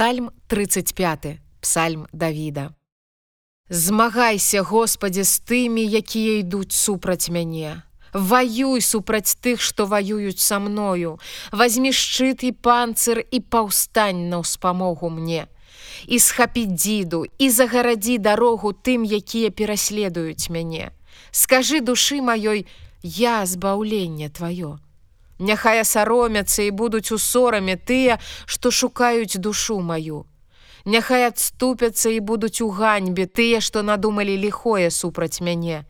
Псальм 35 Псальм Давіда. Змагайся, Господі, з тымі, якія ідуць супраць мяне. Ваюй супраць тых, што ваююць са мною. Вазьмі шчыт і панцыр і паўстань на ўспамогу мне. І схапі дзіду і загарадзі дарогу тым, якія пераследуюць мяне. Скажы душы маёй, я збаўленне тваё. Няхай асаромяцца і будуць у сораме тыя, што шукаюць душу маю. Няхай адступяцца і будуць у ганьбе тыя, што надумалі ліхое супраць мяне.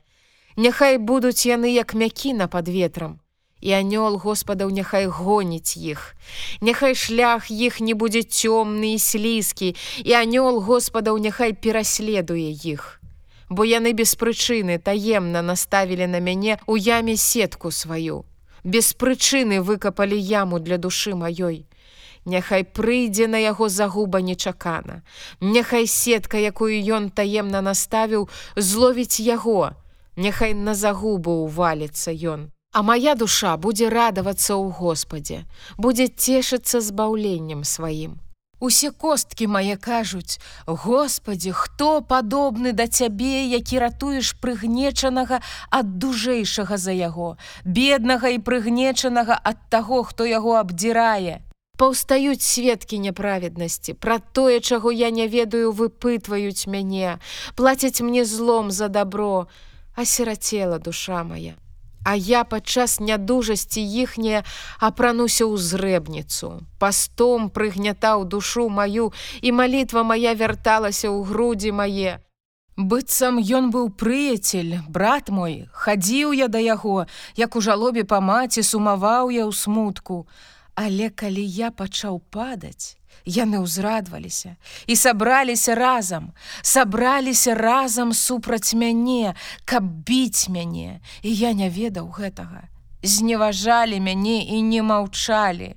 Няхай будуць яны як мякіна пад ветрам. І анёл Господаў няхай гоніць іх. Няхай шлях іх не будзе цёмны і слізкі, і анёл Господаў няхай пераследуе іх. Бо яны без прычыны таемна наставілі на мяне ў яме сетку сваю без прычыны выкапалі яму для душы маёй. Няхай прыйдзе на яго загуба нечакана. Няхай сетка, якую ён таемна наставіў, зловіць яго. Няхай на загубу ўваліцца ён. А моя душа будзе радавацца ў Господе, будзе цешыцца збаўленнем сваім. Усе косткі мае кажуць: Господі, хто падобны да цябе, які ратуеш прыгнечанага ад дужэйшага за яго, беднага і прыгнечанага ад таго, хто яго абдзірае. Паўстаюць сведкі няправеднасці, Пра тое, чаго я не ведаю, выпытваюць мяне, плацяць мне злом за добро, асірацела душа моя. А я падчас нядужасці іхняе апрануся ў зрэбніцу. Пастом прыгнятаў душу маю, і малітва моя вярталася ў грудзі мае. Быццам ён быў прыяцель, брат мой, хадзіў я да яго, як у жалобе па маці сумаваў я ў смутку. Але калі я пачаў падаць, яны ўзрадваліся і сабраліся разам, сабраліся разам супраць мяне, каб біць мяне, і я не ведаў гэтага. Зневажалі мяне і не маўчалі.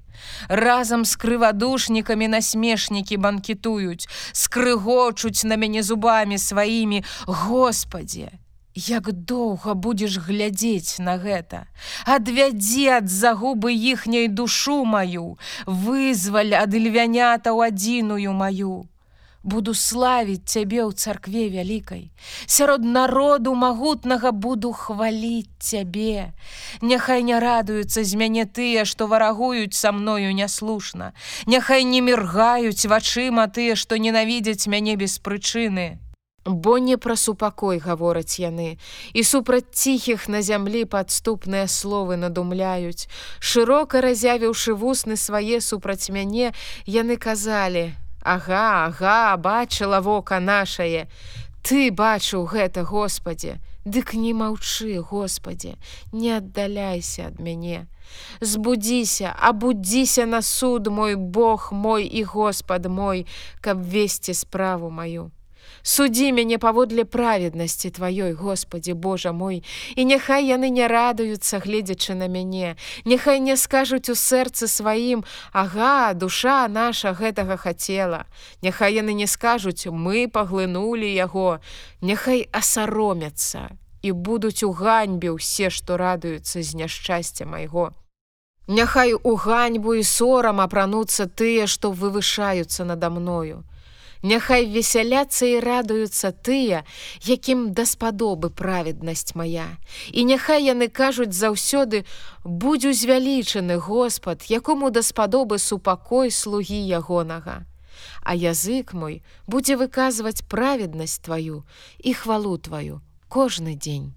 Разам з крывадушнікамі насмешнікі банкетуюць, скрыгочуць на мяне зубамі сваімі, Господе, Як доўга будзеш глядзець на гэта, Адвядзі ад загубы іхняй душу маю, вызваль ад львянята ў адзіную маю. Буду славіць цябе ў царкве вялікай. Сярод народу магутнага буду хваліць цябе. Няхай не радуюцца з мяне тыя, што варагуюць са мною няслушна. Няхай не міргаюць вачыма тыя, што ненавідзяць мяне без прычыны. Бо не пра супакой гавораць яны, і супраць ціхіх на зямлі падступныя словы надумляюць. Шырока разявіўшы вусны свае супраць мяне, яны казалі: « Ага, ага, бачыла вока нашае. Ты бачыў гэта, Господе, Дык не маўчы, Господе, не аддаляйся ад мяне. Збудзіся, абудзіся на суд мой Бог мой і Господ мой, каб весці справу маю. Судзі мяне паводле праведнасці тваёй, Господі Божа мой, і няхай яны не радуюцца, гледзячы на мяне. Няхай не скажуць у сэрцы сваім: Ага, душа наша гэтага хацела. Няхай яны не скажуць: мы паглынулі яго, Няхай асаромяцца і будуць у ганьбе ўсе, што радуюцца з няшчасця майго. Няхай у ганьбу і сорам апрануцца тыя, што вывышаюцца надо мною. Няхай весяляцца і радуюцца тыя, якім даспадобы праведнасць моя. І няхай яны кажуць заўсёды: будь узвялічаны Господ, якому даспадобы супакой слугі ягонага. А язык мой будзе выказваць праведнасць тваю і хвалу тваю кожны дзень.